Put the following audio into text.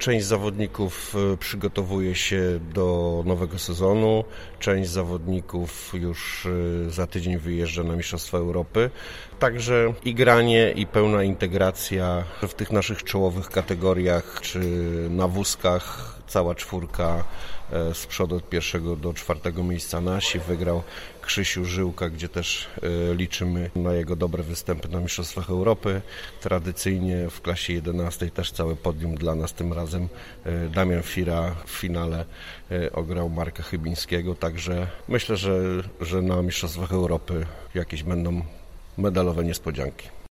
Część zawodników e, przygotowuje się do nowego sezonu, część zawodników już e, za tydzień wyjeżdża na Mistrzostwa Europy. Także i granie, i pełna integracja w tych naszych czołowych kategoriach, czy na wózkach, cała czwórka e, z przodu od pierwszego do czwartego miejsca nasi. Wygrał Krzysiu Żyłka, gdzie też e, liczymy na jego dobre występy na Mistrzostwach Europy. Tradycyjnie w klasie 11 też całe podium dla nas tym razem. E, Damian Fira w finale ograł Marka Chybińskiego, także myślę, że, że na Mistrzostwach Europy jakieś będą medalowe niespodzianki.